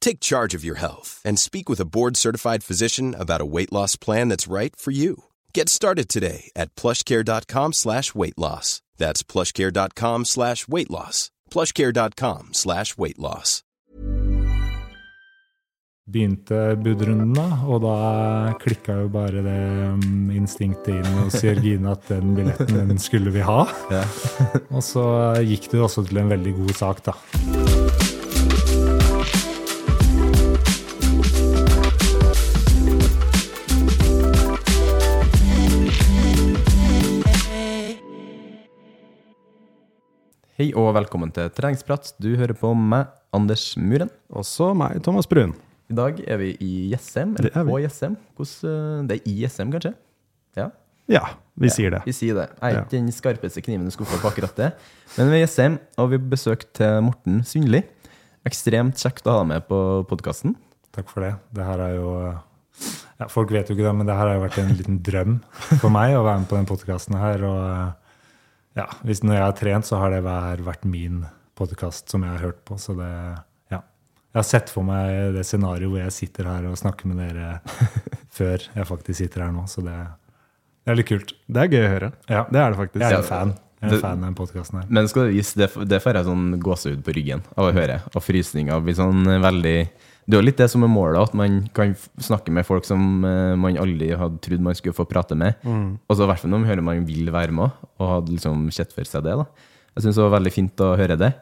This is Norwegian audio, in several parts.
Take charge of your health and speak with a board-certified physician about a weight loss plan that's right for you. Get started today at plushcare.com slash weight loss. That's plushcare.com slash weight loss. plushcare.com slash weight loss. Begynte budrunden, da, og da klikka jo bare det um, instinktet inn hos Jørgine at den billetten den skulle vi ha. og så gikk det jo også til en veldig god sak, da. Hei og velkommen til Treningsprat. Du hører på meg, Anders Muren. Også meg, Thomas Brun. I dag er vi i Jessheim. Det er Eller vi. på Jessheim. Hvordan, det er i Jessheim, kanskje? Ja, Ja, vi sier det. vi sier det. Jeg er Ja. ikke den skarpeste kniven i skuffa på akkurat det. Men vi er i Jessheim, og vi har besøk til Morten Sundli. Ekstremt kjekt å ha deg med på podkasten. Takk for det. Det her er jo ja, Folk vet jo ikke det, men det her har jo vært en liten drøm for meg å være med på den podkasten her. Og ja, hvis når jeg har trent, så har det vært, min podkast som jeg har hørt på. Så det Ja. Jeg har sett for meg det scenarioet hvor jeg sitter her og snakker med dere før jeg faktisk sitter her nå, så det, det er litt kult. Det er gøy å høre. Ja. Det er det faktisk. Jeg er en fan. Jeg er Det- fan av den podkasten her. Men skal det vise, det, det får jeg sånn gåsehud på ryggen av å høre. Og frysninger blir sånn veldig Det er jo litt det som er målet, at man kan snakke med folk som eh, man aldri hadde trodd man skulle få prate med. Og så i hvert fall når man hører man vil være med, og hadde liksom sett for seg det. da. Jeg syns det var veldig fint å høre det.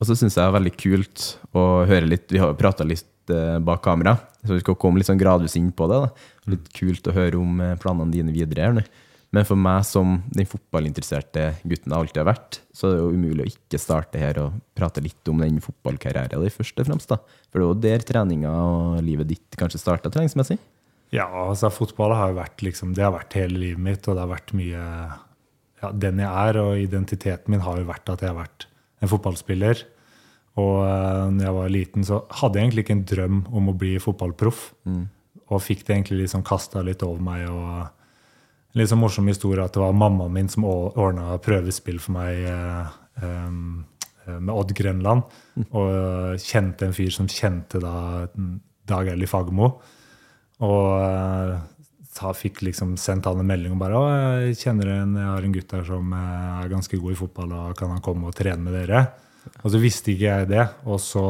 Og så syns jeg det er veldig kult å høre litt Vi har jo prata litt eh, bak kamera, så vi skal komme litt sånn gradvis inn på det. da. Litt kult å høre om eh, planene dine videre. her nå. Men for meg som den fotballinteresserte gutten jeg alltid har vært, så er det jo umulig å ikke starte her og prate litt om den fotballkarrieren din først og fremst. da. For det er jo der treninga og livet ditt kanskje starta treningsmessig. Ja, altså fotball har jo vært liksom, det har vært hele livet mitt, og det har vært mye ja, Den jeg er, og identiteten min har jo vært at jeg har vært en fotballspiller. Og uh, når jeg var liten, så hadde jeg egentlig ikke en drøm om å bli fotballproff. Og fikk det egentlig liksom kasta litt over meg. og litt sånn morsom historie at det var mammaen min som ordna prøvespill for meg eh, eh, med Odd Grønland. Og kjente en fyr som kjente da Dag Elli Fagermo. Og eh, fikk liksom sendt han en melding og bare å, jeg kjenner en, jeg har en gutt der som er ganske god i fotball, og kan han komme og trene med dere? Og så visste ikke jeg det, og så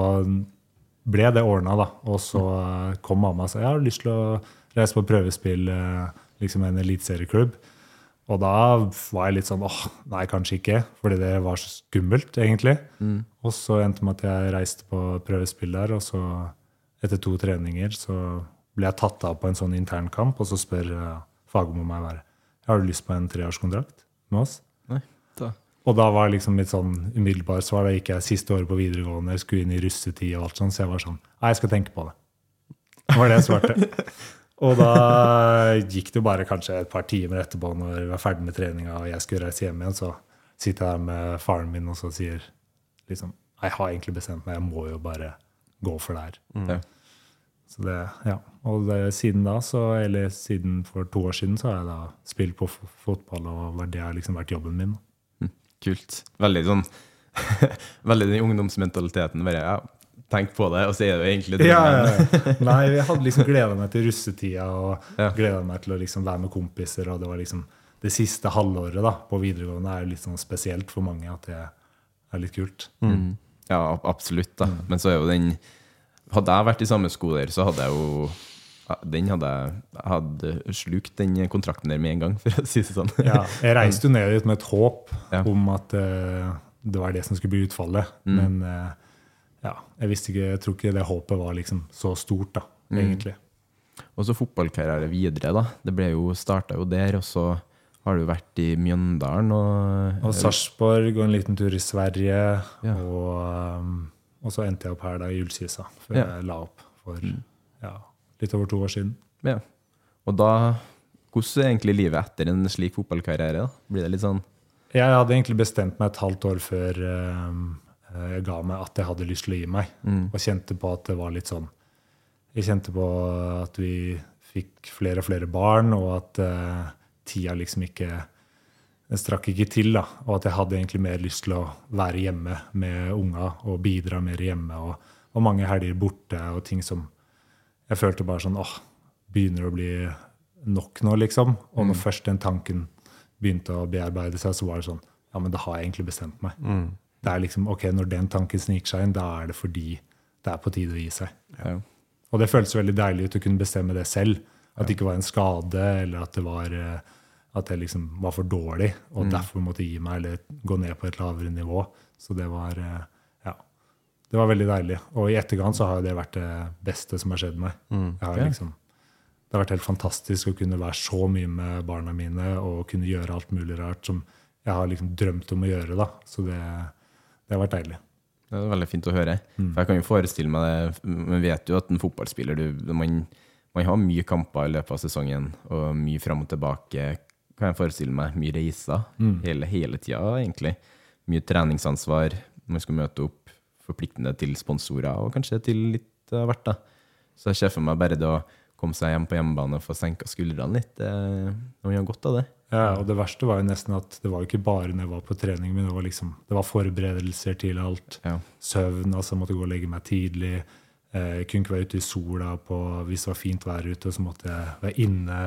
ble det ordna, da. Og så kom mamma og sa jeg har lyst til å reise på prøvespill liksom en eliteserieklubb. Og da var jeg litt sånn åh, nei, kanskje ikke. Fordi det var så skummelt, egentlig. Og så endte det med at jeg reiste på prøvespill der, og så etter to treninger så ble jeg tatt av på en sånn internkamp, og så spør uh, Fagermo meg bare har du lyst på en treårskontrakt med oss. Nei, da. Og da var liksom mitt sånn umiddelbart svar. Da gikk jeg siste året på videregående, skulle inn i russetid og alt sånt, så jeg var sånn Nei, jeg skal tenke på det. Det var det jeg svarte. og da gikk det jo bare kanskje et par timer etterpå, når vi var ferdig med treninga og jeg skulle reise hjem igjen, så sitter jeg der med faren min og så sier liksom Jeg har egentlig bestemt meg, jeg må jo bare gå for det her. Mm. Så det, ja. Og det, siden da, så, eller siden for to år siden, så har jeg da spilt på f- fotball, og det har liksom vært jobben min. Kult. Veldig sånn Veldig den ungdomsmentaliteten. Bare ja, tenk på det, og så er det jo egentlig det. Ja, ja, ja. Nei, jeg hadde liksom gleda meg til russetida og Ja. gleda meg til å liksom være med kompiser. Og det var liksom det siste halvåret da, på videregående er litt sånn spesielt for mange at det er litt kult. Mm. Ja, absolutt. da. Mm. Men så er jo den Hadde jeg vært i samme skoler, så hadde jeg jo Den hadde jeg hadde slukt den kontrakten der med en gang, for å si det sånn. Ja, jeg reiste jo ned dit med et håp Ja. om at uh, det var det som skulle bli utfallet. Mm. Men eh, ja, jeg visste ikke, jeg tror ikke det håpet var liksom så stort, da, Mm. egentlig. Og så fotballkarriere videre, da. Det ble jo, starta jo der, og så har du vært i Mjøndalen og Og Sarpsborg og en liten tur i Sverige. Ja. Og, um, og så endte jeg opp her da i Ullkisa, før Ja. Mm. jeg la opp for ja, litt over to år siden. Ja. Og da Hvordan er egentlig livet etter en slik fotballkarriere? da? Blir det litt sånn Jeg hadde egentlig bestemt meg et halvt år før um, jeg ga meg at jeg hadde lyst til å gi meg. Mm. Og kjente på at det var litt sånn Jeg kjente på at vi fikk flere og flere barn, og at uh, tida liksom ikke Den strakk ikke til, da. Og at jeg hadde egentlig mer lyst til å være hjemme med unga og bidra mer hjemme. Og, og mange helger borte og ting som Jeg følte bare sånn åh, begynner det å bli nok nå, liksom. Og når først den tanken begynte å bearbeide seg, så var det sånn Ja, men da har jeg egentlig bestemt meg. Det er liksom, ok, Når den tanken sniker seg inn, da er det fordi det er på tide å gi seg. ja. Og det føltes veldig deilig ut å kunne bestemme det selv. At det ikke var en skade, eller at det var eh, at jeg liksom var for dårlig og derfor måtte gi meg eller gå ned på et lavere nivå. Så det var eh, ja, det var veldig deilig. Og i etterkant så har det vært det beste som har skjedd meg. Jeg har liksom, det har vært helt fantastisk å kunne være så mye med barna mine og kunne gjøre alt mulig rart som jeg har liksom drømt om å gjøre. da. Så det, det har vært deilig. Det er veldig fint å høre. For jeg kan jo forestille meg det Man vet jo at en fotballspiller du, man, man har mye kamper i løpet av sesongen, og mye fram og tilbake. Kan jeg forestille meg Mye reiser hele, hele tida, egentlig. Mye treningsansvar. Man skal møte opp forpliktende til sponsorer, og kanskje til litt av hvert. da. Så jeg ser for meg bare det å komme seg hjem på hjemmebane og få senka skuldrene litt. eh, Man har godt av det. Ja, og det verste var jo nesten at det var jo ikke bare når jeg var på trening, men det var liksom, det var forberedelser til alt. Ja. Søvn, altså jeg måtte gå og legge meg tidlig. Eh, Jeg kunne ikke være ute i sola på, hvis det var fint vær ute, så måtte jeg være inne.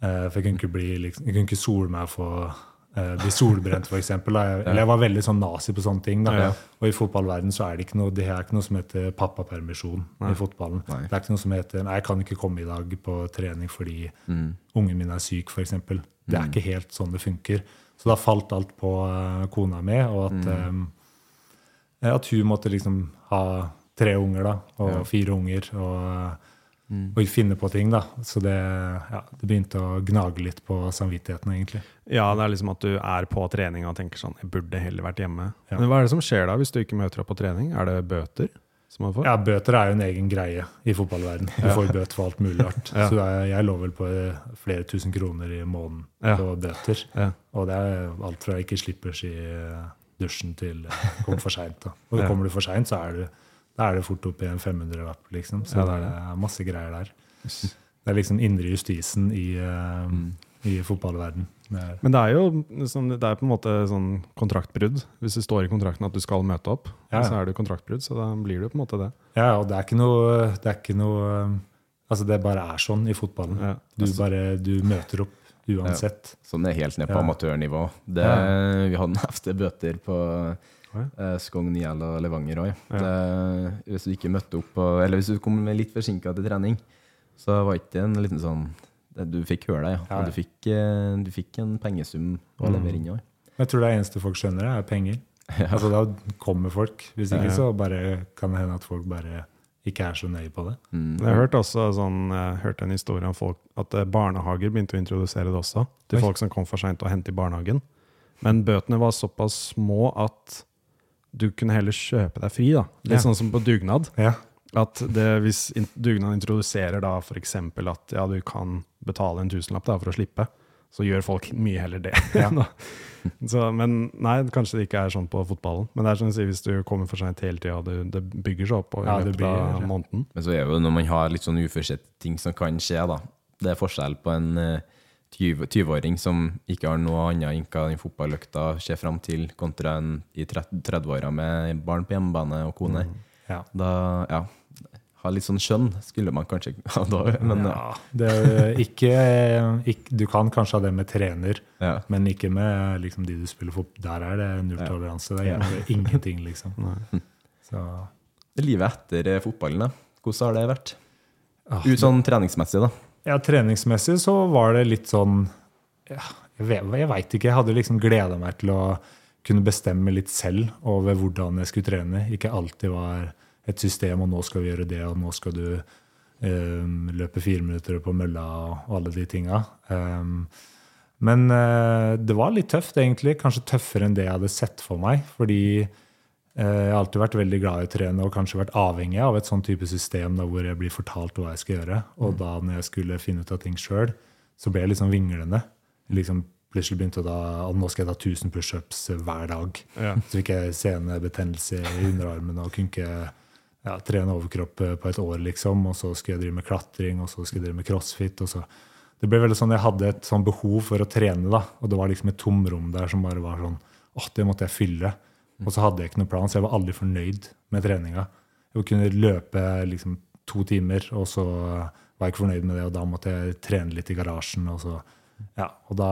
Eh, For jeg kunne ikke, bli, liksom, jeg kunne ikke sole meg for å bli solbrent, f.eks. Eller jeg var veldig sånn nazi på sånne ting. Da. Ja. Og i fotballverden så er det ikke noe, det er ikke noe som heter pappapermisjon i fotballen. Nei. Det er ikke noe som heter nei, jeg kan ikke komme i dag på trening fordi Mm. ungen min er syk, f.eks. Det er ikke helt sånn det funker. Så da falt alt på eh, kona mi, og at, eh, at hun måtte liksom ha tre unger da, og Ja. fire unger, og, og finne på ting. da. Så det, ja, det begynte å gnage litt på samvittigheten, egentlig. Ja, det er liksom at du er på trening og tenker sånn Jeg burde heller vært hjemme. Ja. Men hva er det som skjer da hvis du ikke møter opp på trening? Er det bøter som man får? Ja, Bøter er jo en egen greie i fotballverden. Du får bøter for alt mulig rart. Ja. Så det er, jeg lå vel på eh, flere tusen kroner i måneden på bøter. Ja. Og det er alt fra ikke slipper i eh, dusjen til eh, kom for seint. Og kommer du for seint, så er det, er det fort opp i en 500-lapp, liksom. Så Ja, det, det er er masse greier der. Det er liksom indre justisen i, uh, Mm. i fotballverden. Men det er jo sånn, det er på en måte sånn kontraktbrudd. Hvis det står i kontrakten at du skal møte opp, Ja, ja. så er det kontraktbrudd. Så da blir det på en måte det. ja, og det er ikke noe, det er ikke noe eh, Altså, det bare er sånn i fotballen. Ja. Du bare du møter opp uansett. Sånn er helt ned på Ja. amatørnivå. Det, Ja. Vi hadde en heftig bøter på Ja. eh, Skogn, Niel og Levanger òg. Hvis du ikke møtte opp, eller hvis du kom litt forsinka til trening, så var ikke det en liten sånn Du fikk høre deg, ja. Ja, Og ja. du fikk, eh, du fikk en pengesum å Mm. levere inn år. Jeg tror det eneste folk skjønner, er penger. Altså, da kommer folk. Hvis ikke, Ja, ja. så bare kan det hende at folk bare ikke er så nøye på det. Mm. Jeg har hørt også sånn, jeg hørte en historie om folk, at eh, barnehager begynte å introdusere det også, til Oi. folk som kom for seint og hentet i barnehagen. Men bøtene var såpass små at du kunne heller kjøpe deg fri. da. Litt Ja. sånn som på dugnad. Ja. At det, hvis dugnaden introduserer da f.eks. at ja, du kan betale en tusenlapp da, for å slippe, så gjør folk mye heller det. Ja. så, men nei, kanskje det ikke er sånn på fotballen. Men det er sånn å si hvis du kommer for seint hele tida, det, det bygger seg opp i Ja, det blir- måneden. Men så er det jo når man har litt sånn uforutsette ting som kan skje, da. Det er forskjell på en eh, 20 20-åring som ikke har noe annet enn hva den fotballøkta ser fram til, kontra en i 30 30-åra med barn på hjemmebane og kone. Ja. Da, ja Ha litt sånn skjønn skulle man kanskje ha da, men ja. Ja, det er ikke, ikke, du kan kanskje ha det med trener, ja. men ikke med liksom, de du spiller fotball. Der er det null toleranse. Det er egentlig ingenting, liksom. Så, Livet etter eh, fotballen, da. Hvordan har det vært? ah, Ut sånn treningsmessig, da. Ja, treningsmessig så var det litt sånn ja, Jeg vet, jeg vet ikke. Jeg hadde liksom gleda meg til å kunne bestemme litt selv over hvordan jeg skulle trene. Ikke alltid var et system, og nå skal vi gjøre det, og nå skal du um, løpe fire minutter på mølla og alle de tinga. Um, men uh, det var litt tøft, egentlig. Kanskje tøffere enn det jeg hadde sett for meg. Fordi uh, jeg har alltid vært veldig glad i å trene og kanskje vært avhengig av et sånn type system da, hvor jeg blir fortalt hva jeg skal gjøre. Og da når jeg skulle finne ut av ting sjøl, så ble jeg sånn vinglende. Liksom Plutselig begynte da at nå skal jeg ta 1000 pushups hver dag. Ja. Så fikk jeg senebetennelse i underarmen og kunne ikke ja, trene overkropp eh, på et år, liksom. Og så skulle jeg drive med klatring, og så skulle jeg drive med crossfit. og så det ble veldig sånn, Jeg hadde et sånn behov for å trene, da, og det var liksom et tomrom der som bare var sånn åh, det måtte jeg fylle. Og så hadde jeg ikke noen plan, så jeg var aldri fornøyd med treninga. Jeg kunne løpe liksom to timer, og så var jeg ikke fornøyd med det, og da måtte jeg trene litt i garasjen. Og, så, ja, og da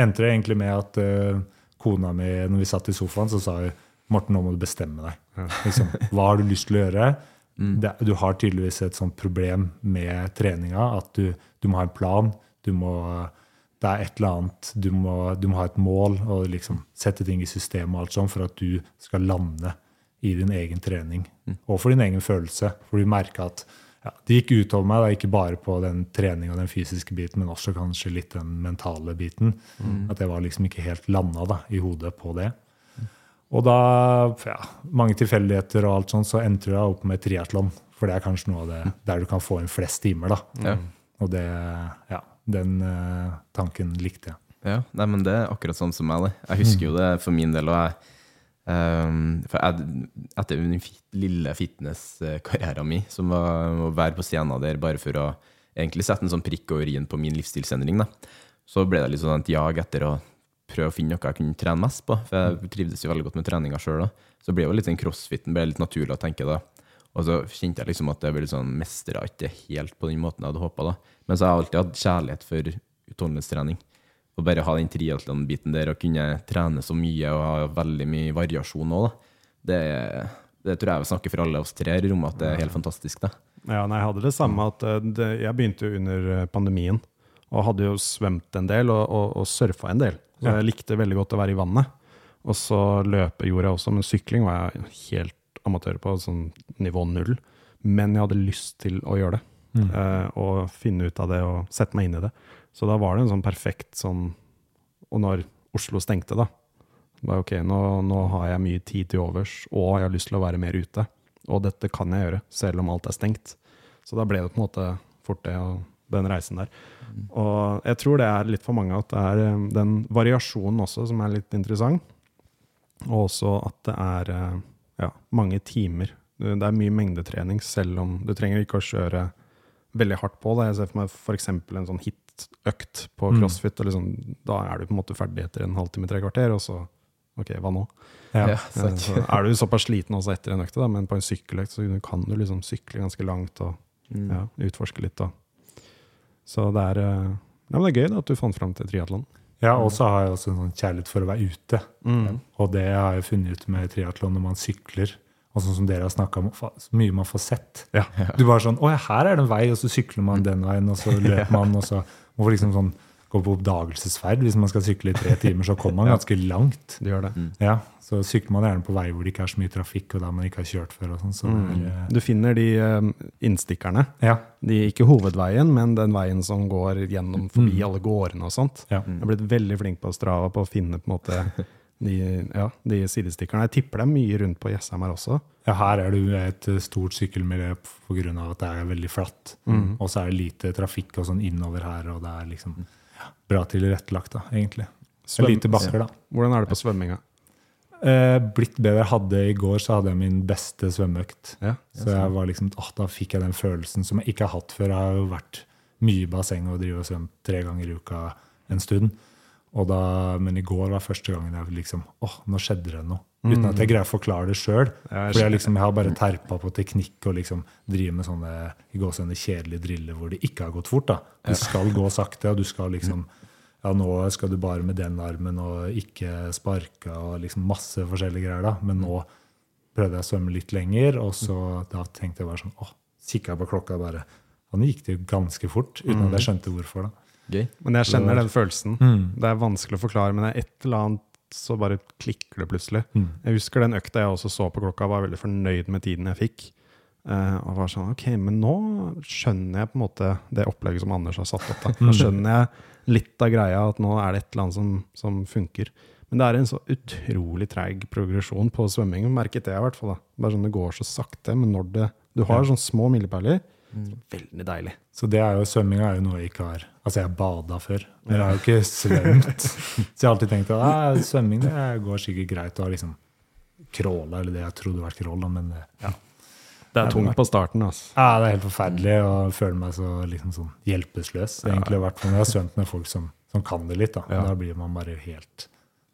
endte det egentlig med at uh, kona mi, når vi satt i sofaen, så sa hun Morten, nå må du bestemme deg. Liksom, hva har du lyst til å gjøre? Det, du har tydeligvis et sånt problem med treninga, at du, du må ha en plan. Du må, det er et eller annet, du må, du må ha et mål og liksom sette ting i system og alt sånt for at du skal lande i din egen trening. Og for din egen følelse. For du merker at ja, det gikk utover meg, da, ikke bare på den treninga og den fysiske biten, men også kanskje litt den mentale biten. At jeg var liksom ikke helt landa da, i hodet på det. Og da, ja, mange tilfeldigheter og alt sånt, så endte jeg opp med triatlon. For det er kanskje noe av det der du kan få inn flest timer, da. Ja. Og det, ja, den uh, tanken likte jeg. Ja, nei, men det er akkurat sånn som meg. Det. Jeg husker jo det for min del. Og jeg, Um, for jeg, etter den fit, lille fitness-karrieren min, som var å være på scenen der bare for å egentlig sette en sånn prikk over i-en på min livsstilsendring, da, så ble det litt sånn et jag etter å prøve å finne noe jeg kunne trene mest på. For jeg trivdes jo veldig godt med treninga sjøl. Så ble jo litt sånn crossfiten ble litt naturlig å tenke da. Og så kjente jeg liksom at jeg ble sånn mestra ikke helt på den måten jeg hadde håpa. Men så har jeg alltid hatt kjærlighet for utholdenhetstrening. Og bare ha den triatlon-biten der og kunne trene så mye og ha veldig mye variasjon òg, det, det tror jeg snakker for alle oss tre i rommet, at det er helt fantastisk. da. Ja, nei, jeg hadde det samme at eh, det, Jeg begynte jo under eh, pandemien og hadde jo svømt en del og, og, og surfa en del. Så jeg likte veldig godt å være i vannet. Og så løpe gjorde jeg også, men sykling var jeg helt amatør på, sånn nivå null. Men jeg hadde lyst til å gjøre det. eh, og finne ut av det og sette meg inn i det. Så da var det en sånn perfekt sånn Og når Oslo stengte, da bare, Ok, nå, nå har jeg mye tid til overs, og jeg har lyst til å være mer ute. Og dette kan jeg gjøre, selv om alt er stengt. Så da ble det på en måte fort det, og den reisen der. Og jeg tror det er litt for mange at det er eh, den variasjonen også som er litt interessant. Og også at det er eh, ja, mange timer. Det er mye mengdetrening, selv om du trenger ikke å kjøre veldig hardt på. Da. Jeg ser for meg f.eks. en sånn hit-økt på Mm. crossfit. Og liksom, da er du på en måte ferdig etter en halvtime, tre kvarter, og så OK, hva nå? Ja. Så er du såpass sliten også etter en økt, da, men på en sykkeløkt så kan du liksom sykle ganske langt og Mm. ja, utforske litt. Da. Så det er, eh, ja, det er gøy da, at du fant fram til triatlon. Ja, og så har jeg også en sånn kjærlighet for å være ute. Og det har jeg funnet ut med triatlon når man sykler. Og sånn som dere har snakka om, så mye man får sett. Ja. Du bare sånn Å her er det en vei, og så sykler man den veien, og så løper man, og så man liksom sånn gå på oppdagelsesferd. Hvis man skal sykle i tre timer, så kommer man ganske langt. Du gjør det. Ja, Så sykler man gjerne på vei hvor det ikke er så mye trafikk, og der man ikke har kjørt før. og sånn. Så mm. er, Du finner de eh, innstikkerne. ja, De, ikke hovedveien, men den veien som går gjennom forbi alle gårdene og sånt. ja. Jeg er blitt veldig flink på Strava på å finne på en måte de, ja, de sidestikkerne. Jeg tipper det er mye rundt på Jessheim her også. Ja, her er det jo et eh, stort sykkelmiljø pga. at det er veldig flatt. Og så er det lite trafikk og sånn innover her, og det er liksom ja, bra tilrettelagt, da, egentlig. Svøm- lite bakker, da. Hvordan er det på svømminga? Eh, blitt bedre. Hadde I går så hadde jeg min beste svømmeøkt. Ja. Så jeg var liksom, åh, da fikk jeg den følelsen som jeg ikke har hatt før. Jeg har jo vært mye i basseng og driver og svømt tre ganger i uka en stund. Da, men i går var første gangen jeg liksom åh, nå skjedde det noe. Uten at jeg greier å forklare det sjøl. Ja, For jeg, liksom, jeg har bare terpa på teknikk og liksom driver med sånne i gåsehudet kjedelige driller hvor det ikke har gått fort. da. Du skal gå sakte, og du skal liksom ja, nå skal du bare med den armen og ikke sparke og liksom masse forskjellige greier. da. Men nå prøvde jeg å svømme litt lenger, og så da tenkte jeg bare sånn åh, kikka på klokka bare Og Nå gikk det jo ganske fort, uten at jeg skjønte hvorfor. da. Gøy. Men jeg kjenner den følelsen. Mm. Det er vanskelig å forklare, men det er et eller annet så bare klikker det plutselig. Mm. Jeg husker den økta jeg også så på klokka, var veldig fornøyd med tiden jeg fikk. Uh, og var sånn, ok, men nå skjønner jeg på en måte det opplegget som Anders har satt opp. Da. Nå skjønner jeg litt av greia, at nå er det et eller annet som, som funker. Men det er en så utrolig treig progresjon på svømming, merket det, i hvert fall. da. Bare sånn Det går så sakte, men når det, du har sånne små milepæler, veldig deilig. Så det er jo, svømming er jo noe jeg ikke har Altså, jeg bada før, men jeg har jo ikke svømt. Så jeg har alltid tenkt at ah, svømming det går sikkert greit å liksom crawla, eller det jeg trodde var crawl, men eh, ja. Det er tungt på starten. altså. Ja, det er helt forferdelig å føle meg så liksom sånn hjelpeløs. egentlig, hvert fall jeg har svømt med folk som, som kan det litt. Da Ja. Da blir man bare helt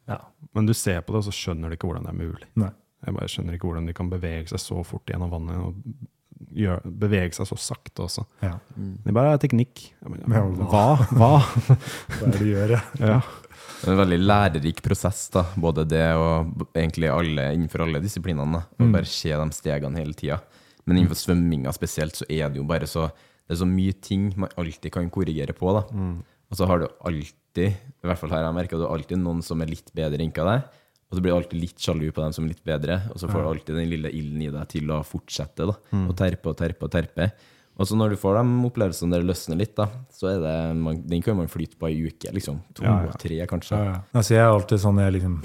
Ja. Men du ser på det, og så skjønner du ikke hvordan det er mulig. Nei. Jeg bare skjønner ikke hvordan de kan bevege seg så fort gjennom vannet, og gjør, bevege seg så sakte også. Ja. Det bare er teknikk. Mener, hva? hva? Hva? Er det du gjør? Ja. Er en veldig lærerik prosess, da. både det og egentlig alle innenfor alle disiplinene. Å mm. bare se de stegene hele tida. Men innenfor svømminga spesielt så er det jo bare så Det er så mye ting man alltid kan korrigere på. da. Og så har du alltid, i hvert fall her jeg merker, du har alltid noen som er litt bedre enn deg. Og så blir du alltid litt sjalu på dem som er litt bedre, og så får du alltid den lille ilden i deg til å fortsette. da, Og terpe og terpe og terpe. Og så når du får de opplevelsene der det løsner litt, da, så er det, man, den kan man flyte på ei uke. liksom. To Ja, ja. og tre, kanskje. Ja. Altså, jeg er alltid sånn jeg, liksom,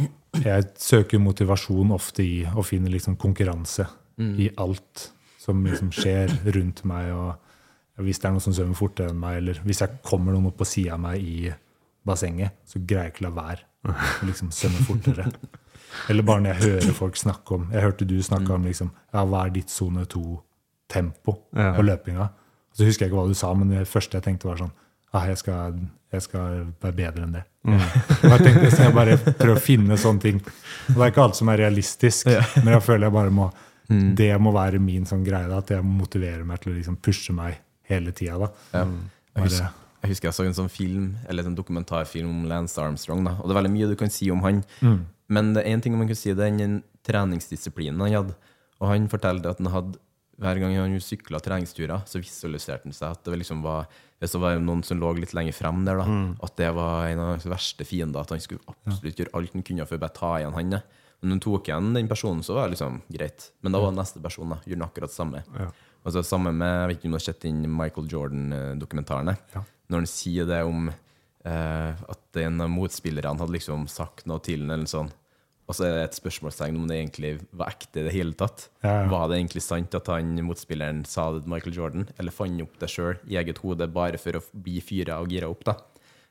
jeg søker motivasjon ofte i å finne liksom konkurranse i alt som liksom skjer rundt meg. og Hvis det er noen som svømmer fortere enn meg, eller hvis jeg kommer noen opp på sida av meg i bassenget, så greier jeg ikke la være å liksom svømme fortere. Eller bare når jeg hører folk snakke om Jeg hørte du snakke om liksom, ja, hva er ditt sone to-tempo Ja. på løpinga. Og så husker jeg ikke hva du sa, men det første jeg tenkte, var sånn ah, jeg, skal, jeg skal være bedre enn det. Og jeg tenkte, så jeg bare prøver å finne sånne ting. Og det er ikke alt som er realistisk, men jeg føler jeg bare må Det må være min sånn greie, da, at jeg motiverer meg til å liksom pushe meg hele tida. da. Ja. Bare- jeg husker jeg så en sånn film, eller en dokumentarfilm om Lance Armstrong. Da. Og det er veldig mye du kan si om han. Men det er én ting man kan si, det er den treningsdisiplinen han hadde. Og han fortalte at han hadde hver gang han sykla treningsturer, så visualiserte han seg at det liksom var hvis det var noen som lå litt lenger frem der, da, at det var en av hans verste fiender. At han skulle absolutt gjøre alt han kunne for å bare ta igjen han. Men når han tok igjen den personen, så var det liksom greit. Men da var neste person da, gjorde han akkurat det samme. Og så samme med, Jeg vet ikke om du har sett inn Michael Jordan-dokumentarene. Ja. Når han sier det om eh, at en av motspillerne hadde liksom sagt noe til ham, eller noe sånt. Og så er det et spørsmålstegn om det egentlig var ekte i det hele tatt. Ja, ja. Var det egentlig sant at han motspilleren sa det til Michael Jordan, eller fant han opp det sjøl i eget hode bare for å bli fyra og gira opp? da?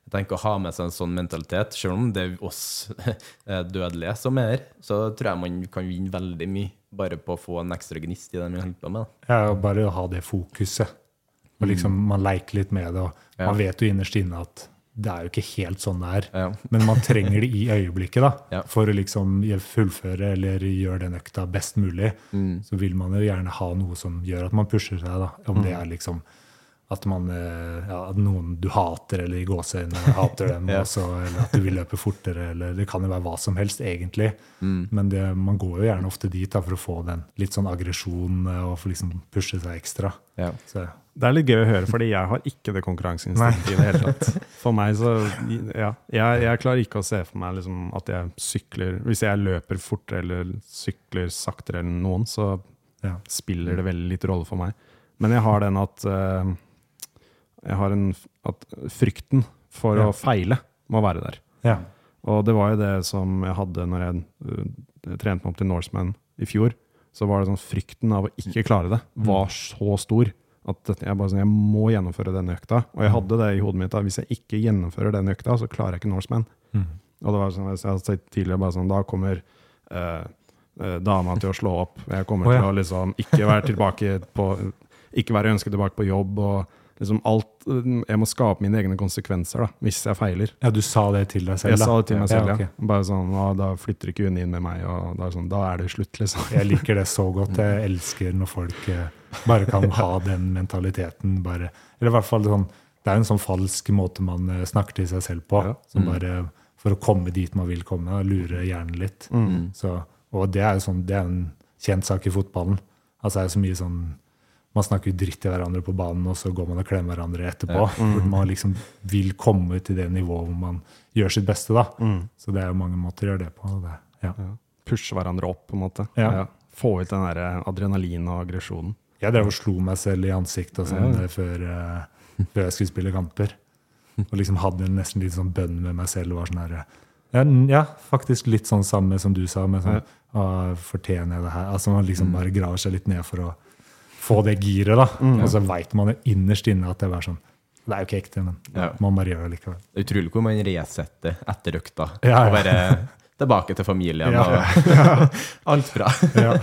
Jeg tenker Å ha med seg en sånn mentalitet, selv om det er oss eh, dødelige som er her, så tror jeg man kan vinne veldig mye bare på å få en ekstra gnist i det man holder på med. da. Ja, og bare å ha det fokuset. Og liksom, Man leker litt med det, og Ja. man vet jo innerst inne at det er jo ikke helt sånn det er. Ja. Men man trenger det i øyeblikket da, Ja. for å liksom fullføre eller gjøre den økta best mulig. Mm. Så vil man jo gjerne ha noe som gjør at man pusher seg. da, Om Mm. det er liksom at man, eh, ja, at noen du hater, eller i gåseøynene hater dem, Ja. også, eller at du vil løpe fortere. eller Det kan jo være hva som helst, egentlig. Mm. Men det, man går jo gjerne ofte dit da, for å få den litt sånn aggresjon eh, og for liksom pushe seg ekstra. Ja. Så, Det er litt gøy å høre, fordi jeg har ikke det konkurranseinstinktet i det hele tatt. For meg så Ja. Jeg, jeg klarer ikke å se for meg liksom at jeg sykler Hvis jeg løper fortere eller sykler saktere enn noen, så ja. spiller det veldig lite rolle for meg. Men jeg har den at eh, Jeg har en At frykten for Ja. å feile må være der. ja. Og det var jo det som jeg hadde når jeg uh, trente meg opp til Norseman i fjor. Så var det sånn frykten av å ikke klare det var så stor at jeg bare sånn, jeg må gjennomføre denne økta. Og jeg hadde det i hodet mitt at hvis jeg ikke gjennomfører den økta, så klarer jeg ikke Norseman. Og det var sånn, jeg hadde sagt tidligere, bare sånn, da kommer eh, dama til å slå opp. Jeg kommer oh, ja. til å liksom ikke være tilbake på Ikke være ønsket tilbake på jobb. og liksom alt, Jeg må skape mine egne konsekvenser da, hvis jeg feiler. Ja, du sa det til deg selv? Jeg da? sa det til meg selv, ja. ok. Bare sånn, «Å, Da flytter ikke hun inn med meg, og da er, sånn, da er det slutt, liksom. Jeg liker det så godt. Jeg elsker når folk eh, bare kan ha den mentaliteten. Bare, eller i hvert fall sånn, Det er en sånn falsk måte man eh, snakker til seg selv på. Ja. Som bare For å komme dit man vil komme, og lure hjernen litt. Så, og det er jo sånn, det er en kjent sak i fotballen. Altså det er så mye sånn Man snakker dritt til hverandre på banen, og så går man og klemmer hverandre etterpå. Hvor man liksom vil komme til det nivået hvor man gjør sitt beste. da. Så det er jo mange måter å gjøre det på. Det, ja. Ja. Pushe hverandre opp, på en måte. Ja. Få ut den der adrenalin og aggresjonen. Jeg drev og slo meg selv i ansiktet og sånn eh, før, uh, før jeg skulle spille kamper. Og liksom hadde en nesten litt sånn bønn med meg selv. var sånn her, ja, faktisk litt sånn samme som du sa. men sånn, «Å, Fortjener jeg det her? Altså Man liksom bare graver seg litt ned for å få det giret. da. Og så veit man jo innerst inne at det er sånn Det er jo ikke ekte, men Ja. man bare gjør det likevel. Det er utrolig hvor man resetter etter økta. Ja, ja. Og bare tilbake til familien Ja. og alt bra. Ja.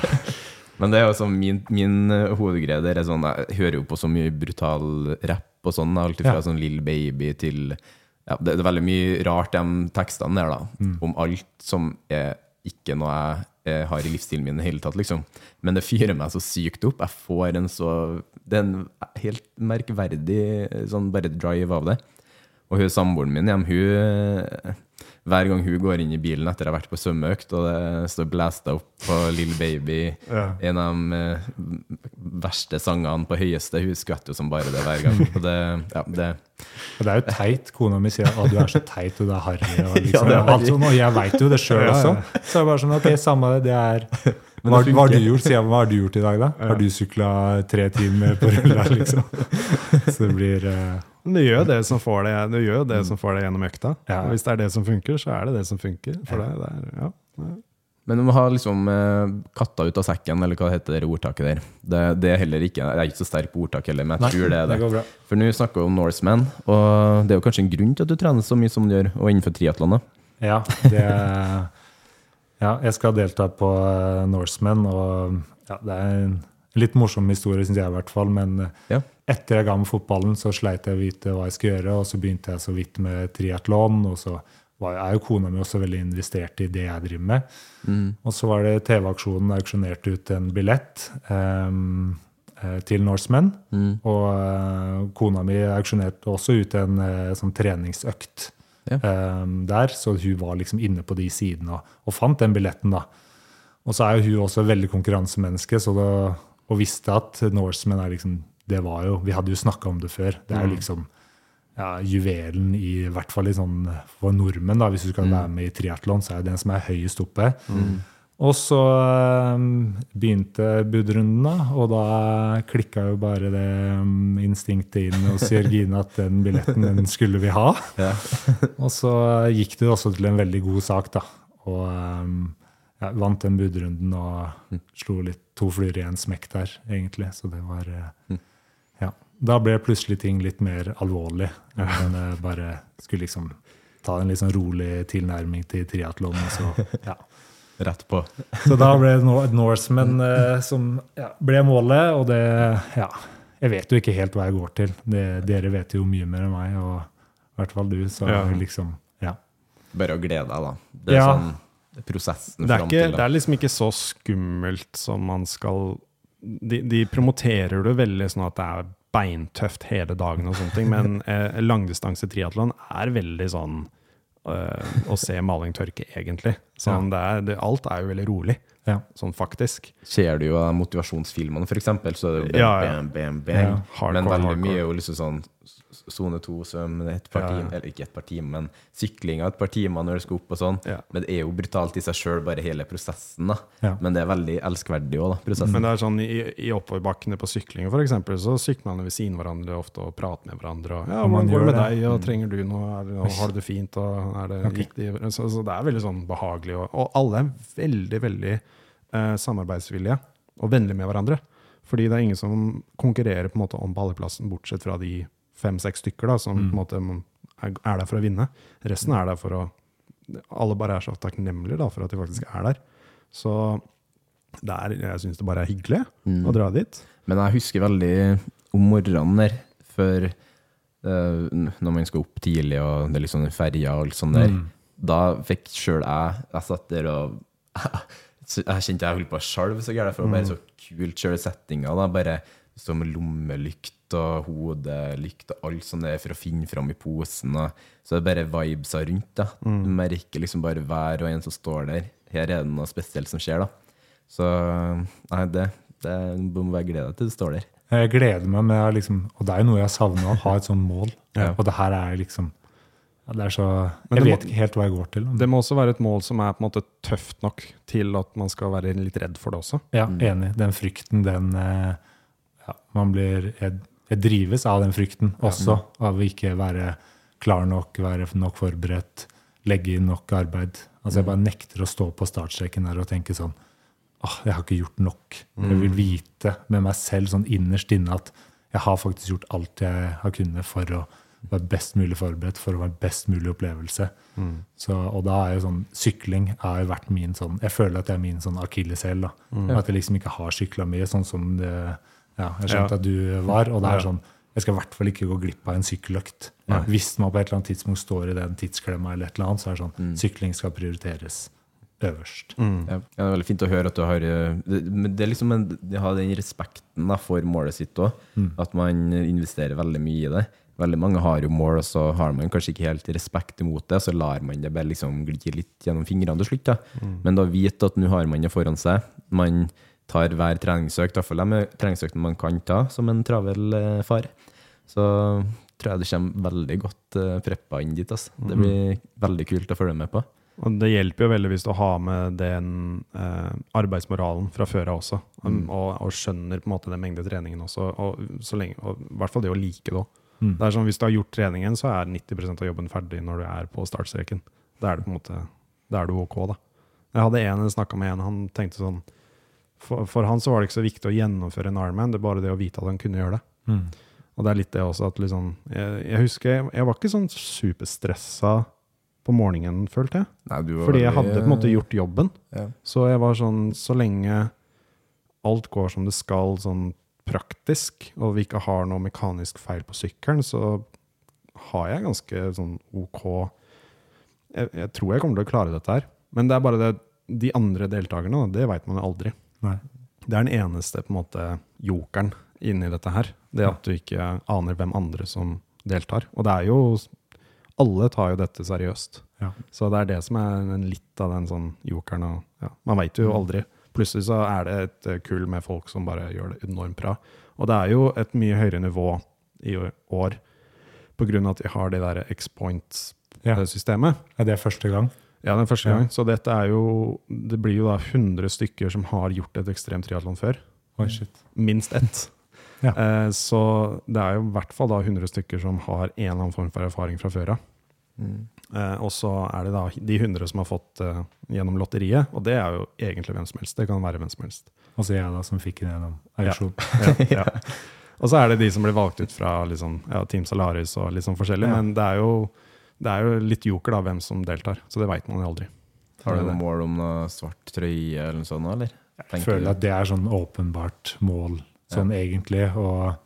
Men det er jo sånn min, min hovedgreie der er sånn Jeg hører jo på så mye brutal rapp og sånn, alt fra Ja. sånn Lill Baby til ja, det, det er veldig mye rart, de tekstene der, da. Mm. Om alt som er ikke noe jeg eh, har i livsstilen min i det hele tatt, liksom. Men det fyrer meg så sykt opp. Jeg får en så Det er en helt merkverdig eh, sånn bare drive av det. Og hun samboeren min hjem, hun hver gang hun går inn i bilen etter å ha vært på svømmeøkt, og det står blæsta opp på Lill Baby, Ja. en av de eh, verste sangene på høyeste, hun skvetter jo som bare det hver gang. Og det, ja, det, det er jo teit. Kona mi sier at du er så teit og det er harry. Og, Ja, liksom, det er sånn, og jeg veit jo det sjøl Ja, ja. også. Så er det bare sånn, ok, samme det. det er, hva, hva har du gjort? Jeg, hva har du gjort i dag, da? Har du sykla tre timer på rulla, liksom? Så det blir eh, Men det gjør det som får det, det, gjør det som får det gjennom økta. Ja. Og hvis det er det som funker, så er det det som funker. For det, det er, ja. Men du må ha liksom eh, katta ut av sekken, eller hva heter det ordtaket der. Det, det er heller ikke, Jeg er ikke så sterk på ordtak heller, men jeg tror det er det. bra. For nå snakker vi om Norseman, og det er jo kanskje en grunn til at du trener så mye som du gjør, og innenfor triatlon. da. Ja, det Ja, jeg skal delta på eh, Norseman, og ja, det er en litt morsom historie, syns jeg i hvert fall. Men eh, Ja. etter jeg ga meg fotballen, så sleit jeg å vite hva jeg skulle gjøre, og så begynte jeg så vidt med triatlon, og så var, er jo kona mi også veldig investert i det jeg driver med. Og så var det TV-aksjonen auksjonerte ut en billett Um, til til Mm. Og uh, kona mi auksjonerte også ut en uh, sånn treningsøkt Ja. um, der, så hun var liksom inne på de sidene og, og fant den billetten. da. Og så er jo hun også veldig konkurransemenneske, så da, og visste at Norsemen er liksom det var jo, Vi hadde jo snakka om det før. Det er jo liksom ja, juvelen i, i hvert fall i sånn, for nordmenn. da, Hvis du skal være med i triatlon, så er det den som er høyest oppe. Og så um, begynte budrunden, da, og da klikka jo bare det um, instinktet inn hos Jørgine at den billetten den skulle vi ha. og så gikk det også til en veldig god sak, da. Og um, ja, vant den budrunden og slo litt to fluer i en smekk der, egentlig. Så det var eh, Ja. Da ble plutselig ting litt mer alvorlig. Men jeg bare skulle liksom ta en litt sånn rolig tilnærming til triatlon. Så, ja. Rett på. Så da ble det Nor- Norseman eh, som ja, ble målet, og det Ja. Jeg vet jo ikke helt hva jeg går til. Det, dere vet jo mye mer enn meg, og i hvert fall du. Så Ja. liksom Ja. Bare å glede deg, da. Det er sånn prosessen Det er, fram ikke, til det da. er liksom ikke så skummelt som man skal De, de promoterer det veldig sånn at det er beintøft hele dagen og sånne ting, men eh, langdistanse triatlon er veldig sånn eh, å se maling tørke, egentlig. Sånn, det er, det, alt er jo veldig rolig, Ja. sånn faktisk. Ser du jo motivasjonsfilmene, for eksempel, så er det jo Ja, ja. bam. Ja. Hardcore, Men veldig mye er jo liksom sånn sone to svøm et par Ja, ja. timer, eller ikke et par timer, men syklinga et par timer når du skal opp og sånn. Ja. Men det er jo brutalt i seg sjøl, bare hele prosessen, da. Ja. Men det er veldig elskverdig òg, da, prosessen. Men det er sånn i, i oppoverbakkene på sykling eksempel, så sykler man ved siden av hverandre ofte og prater med hverandre. Og, ja, man hvordan går det med det. deg, og trenger du noe, er og har du det fint, og er det riktig? Så, så det er veldig sånn behagelig, og, og alle er veldig, veldig eh, samarbeidsvillige og vennlige med hverandre. Fordi det er ingen som konkurrerer på en måte om balleplassen, bortsett fra de fem-seks stykker da, som på en måte er, er der for å vinne. Resten er der for å Alle bare er så takknemlige da, for at de faktisk er der. Så det er, jeg syns det bare er hyggelig å dra dit. Men jeg husker veldig om morgenen der, før uh, når man skal opp tidlig, og det er liksom ferja og alt sånt der. Da fikk sjøl jeg Jeg satt der og Jeg kjente jeg holdt på å skjelve så gærent, for det var bare så kult sjøl settinga. da, Bare med lommelykt og hodelykt og alt sånt der for å finne fram i posen. Og, så det er bare vibesa rundt. da. Du merker liksom bare hver og en som står der. Her er det noe spesielt som skjer, da. Så nei, det, det du må bare glede deg til du står der. Jeg gleder meg, men jeg liksom, og det er jo noe jeg savner, å ha et sånt mål. Ja. Og det her er liksom ja, det er så, Jeg det må- vet ikke helt hva jeg går til. Det må også være et mål som er på en måte tøft nok til at man skal være litt redd for det også. Ja, enig. Den frykten, den eh, ja, Man blir jeg, jeg drives av den frykten også. Av å ikke være klar nok, være nok forberedt, legge inn nok arbeid. Altså Jeg bare nekter å stå på startstreken der og tenke sånn Åh, jeg har ikke gjort nok. Jeg vil vite med meg selv sånn innerst inne at jeg har faktisk gjort alt jeg har kunnet for å være best mulig forberedt, for å være best mulig opplevelse. Så, og da er jo sånn, Sykling har jo vært min sånn Jeg føler at det er min sånn akilleshæl. da. At jeg liksom ikke har sykla mye, sånn som det, ja, jeg skjønte Ja. at du var. Og det er Ja. sånn Jeg skal i hvert fall ikke gå glipp av en sykkeløkt. Hvis man på et eller annet tidspunkt står i den tidsklemma, eller et eller annet, så er det sånn sykling skal prioriteres øverst. Ja, det er veldig fint å høre at du har eh, det, men det er liksom en, de har den respekten for målet sitt òg. At man investerer veldig mye i det. Veldig mange har jo mål, og så har man kanskje ikke helt respekt imot det, så lar man det bare liksom gli litt gjennom fingrene til slutt. Da. Men da vite at nå har man det foran seg. Man tar hver treningsøkt, iallfall de treningsøktene man kan ta som en travel eh, far. Så tror jeg du kommer veldig godt uh, preppa inn dit. Altså. Det blir veldig kult å følge med på. Og det hjelper jo veldig hvis du har med den eh, arbeidsmoralen fra før av også, mm. og, og skjønner på en måte den mengde treningen også, og, så lenge, og i hvert fall det å like det òg. Det er sånn, Hvis du har gjort treningen, så er 90% av jobben ferdig når du er på startstreken. Da er du på en måte, da er du ok, da. Jeg hadde en jeg snakka med en, han tenkte sånn for, for han så var det ikke så viktig å gjennomføre en Ironman, det er bare det å vite at han kunne gjøre det. Og det er litt det også at liksom Jeg, jeg husker jeg, jeg var ikke sånn superstressa på morgenen, følte jeg. Nei, du var Fordi jeg hadde på en måte gjort jobben. Ja. Så jeg var sånn Så lenge alt går som det skal sånn praktisk, og vi ikke har noe mekanisk feil på sykkelen, så har jeg ganske sånn OK jeg, jeg tror jeg kommer til å klare dette her. Men det er bare det de andre deltakerne, det veit man jo aldri. Nei. Det er den eneste på en måte jokeren inni dette her. Det at du ikke aner hvem andre som deltar. Og det er jo Alle tar jo dette seriøst. Ja. Så det er det som er litt av den sånn jokeren. Og, ja, man veit jo aldri. Plutselig så er det et eh, kull med folk som bare gjør det enormt bra. Og det er jo et mye høyere nivå i år på grunn av at de har det der X-point-systemet. Er det første gang? Ja, den første Ja. Så dette er jo Det blir jo da 100 stykker som har gjort et ekstremt triatlon før. Oi, shit. Minst ett. Ja. eh, så det er jo i hvert fall da 100 stykker som har en eller annen form for erfaring fra før av. Eh, og så er det da de 100 som har fått eh, gjennom lotteriet, og det er jo egentlig hvem som helst. Det kan være hvem som helst. Og så jeg da, som fikk den gjennom auksjon. Ja, ja. Og så er det de som blir valgt ut fra liksom, ja, Team Salaris og litt sånn forskjellig, men det er, jo, det er jo litt joker da, hvem som deltar. Så det veit man jo aldri. Har du noe mål om noe svart trøye eller noe sånt, eller? Jeg føler du? at det er sånn åpenbart mål, sånn egentlig. Og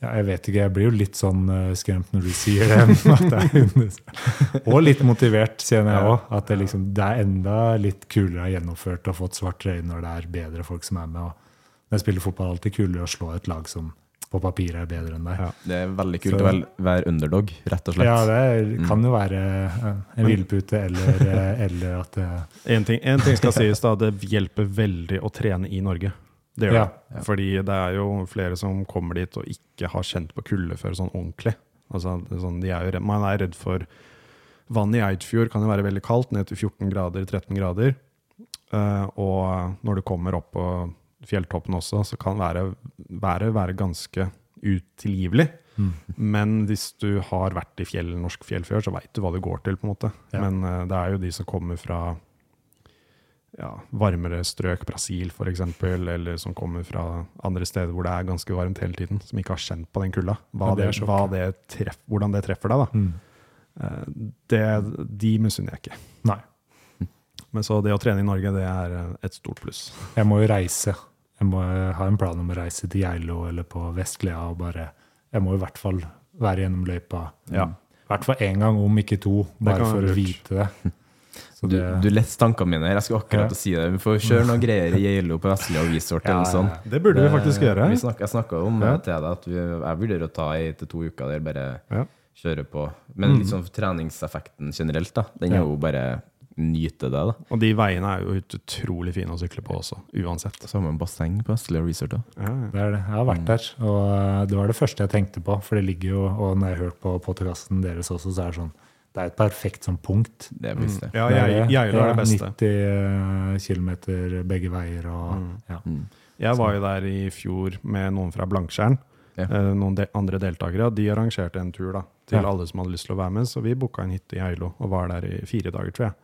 ja, jeg vet ikke, jeg blir jo litt sånn eh, skremt når du sier det. og litt motivert, kjenner jeg òg. At det, liksom, det er enda litt kulere å ha gjennomført og fått svart trøye når det er bedre folk som er med. Og når jeg spiller fotball, er det alltid kulere å slå et lag som på papiret er bedre enn deg. Ja. Det er veldig kult Så- å vel- være underdog, rett og slett. Ja, det er- kan jo være eh, en hvilepute eller, eh, eller at det En ting, en ting skal sies, da. Det hjelper veldig å trene i Norge. Det gjør Ja. det. Fordi det er jo flere som kommer dit og ikke har kjent på kulde før sånn ordentlig. Altså, sånn, de er jo redd, man er redd for Vann i Eidfjord kan jo være veldig kaldt, ned til 14 grader, 13 grader. Uh, og når du kommer opp på fjelltoppen også, så kan været være, være ganske utilgivelig. Mm. Men hvis du har vært i fjell, norsk fjell før, så veit du hva det går til. på en måte. Ja. Men uh, det er jo de som kommer fra ja, varmere strøk, Brasil f.eks., eller som kommer fra andre steder hvor det er ganske varmt hele tiden, som ikke har kjent på den kulda. Hva det er hva det treff, hvordan det treffer deg, da. Mm. Eh, Det, de misunner jeg ikke. Nei. Men så det å trene i Norge, det er eh, et stort pluss. Jeg må jo reise. Jeg må ha en plan om å reise til Geilo eller på Vestlia og bare Jeg må i hvert fall være gjennom løypa. Ja. I hvert fall én gang, om ikke to, bare for å vite det. Så Du, det- du leste tankene mine her. Jeg skulle akkurat Ja. si det. Vi får kjøre noen greier i Geilo på Vestlia og Ja, eller ja, sånn. Det burde vi faktisk gjøre. Vi snakket, jeg snakka om Ja. det til deg, at vi, jeg vurderer å ta ei til to uker der, bare kjøre på. Men litt sånn treningseffekten generelt, da. Den er jo bare nyte det, da. Og de veiene er jo ut- utrolig fine å sykle på også, uansett. Så har man basseng på Vestlia Resort òg. Ja, ja. Det er det. Jeg har vært der, og eh, det var det første jeg tenkte på. For det ligger jo, og når jeg har hørt på podkasten deres også, så er det sånn Det er et perfekt sånn punkt. Det mm. ja Det er jeg, det. Geilo er det beste. 90 km begge veier og Mm. ja. Jeg var jo der i fjor med noen fra Blankskjern, Ja. eh, noen de andre deltakere. og De arrangerte en tur da, til Ja. alle som hadde lyst til å være med, så vi booka en hytte i Geilo og var der i fire dager, tror jeg.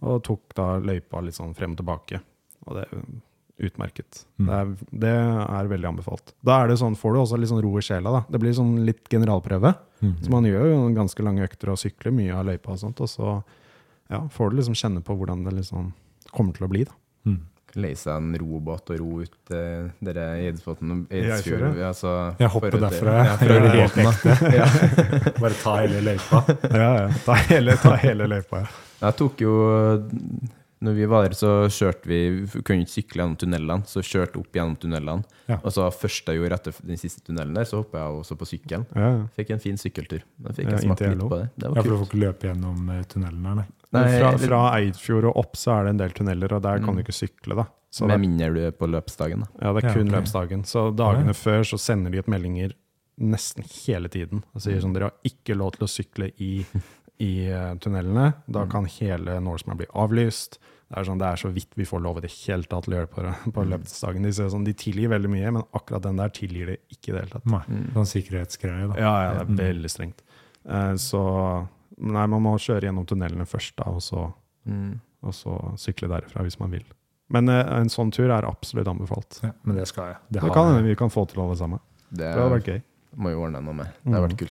Og tok da løypa litt sånn frem og tilbake. Og det er utmerket. Mm. Det, er, det er veldig anbefalt. Da er det sånn, får du også litt sånn ro i sjela. da. Det blir sånn litt generalprøve. Mm. Så man gjør jo ganske lange økter og sykler mye av løypa og sånt, og så ja, får du liksom kjenne på hvordan det liksom kommer til å bli. da. Mm. Leie seg en robåt og ro ut eh, dere Eidsbotn og Eidsfjord. Ja, Jeg hopper for derfra, Ja, jeg gjør helt. Ja. Bare ta hele løypa. Ja, ja. Ta hele, ta hele løypa, ja. Jeg tok jo Når vi var der, så kjørte vi Vi kunne ikke sykle gjennom tunnelene, så kjørte opp gjennom tunnelene. Ja. Og så første jeg gjorde etter den siste tunnelen der, så hoppa jeg også på sykkelen. ja. Fikk en fin sykkeltur. Da fikk jeg ja, smake litt på det. Det var Ja, kult. for du får ikke løpe gjennom eh, tunnelen her, nei. Nei, fra, fra Eidfjord og opp så er det en del tunneler, og der kan Mm. du ikke sykle. da. Så Med det, mindre du er på løpsdagen, da. ja, det er Ja, kun ok. løpsdagen. Så dagene Ja. før så sender de ut meldinger nesten hele tiden. Og sier sånn, dere har ikke lov til å sykle i, i eh, tunnelene. Da kan hele Norseman bli avlyst. Det er, sånn, det er så vidt vi får lov i det hele tatt til å gjøre det på, på løpsdagen. De, sånn, de tilgir veldig mye, men akkurat den der tilgir de ikke i det hele tatt. nei. Sånn sikkerhetsgreie, da. Ja, ja, det er Mm. veldig strengt. Uh, så nei, man må kjøre gjennom tunnelene først, da, og så, Mm. og så sykle derfra hvis man vil. Men uh, en sånn tur er absolutt anbefalt. Ja, men det skal jeg. Det Det kan hende vi kan få til alle sammen. Det Det hadde vært gøy. må jo ordne noe med. Det Mm. vært kult.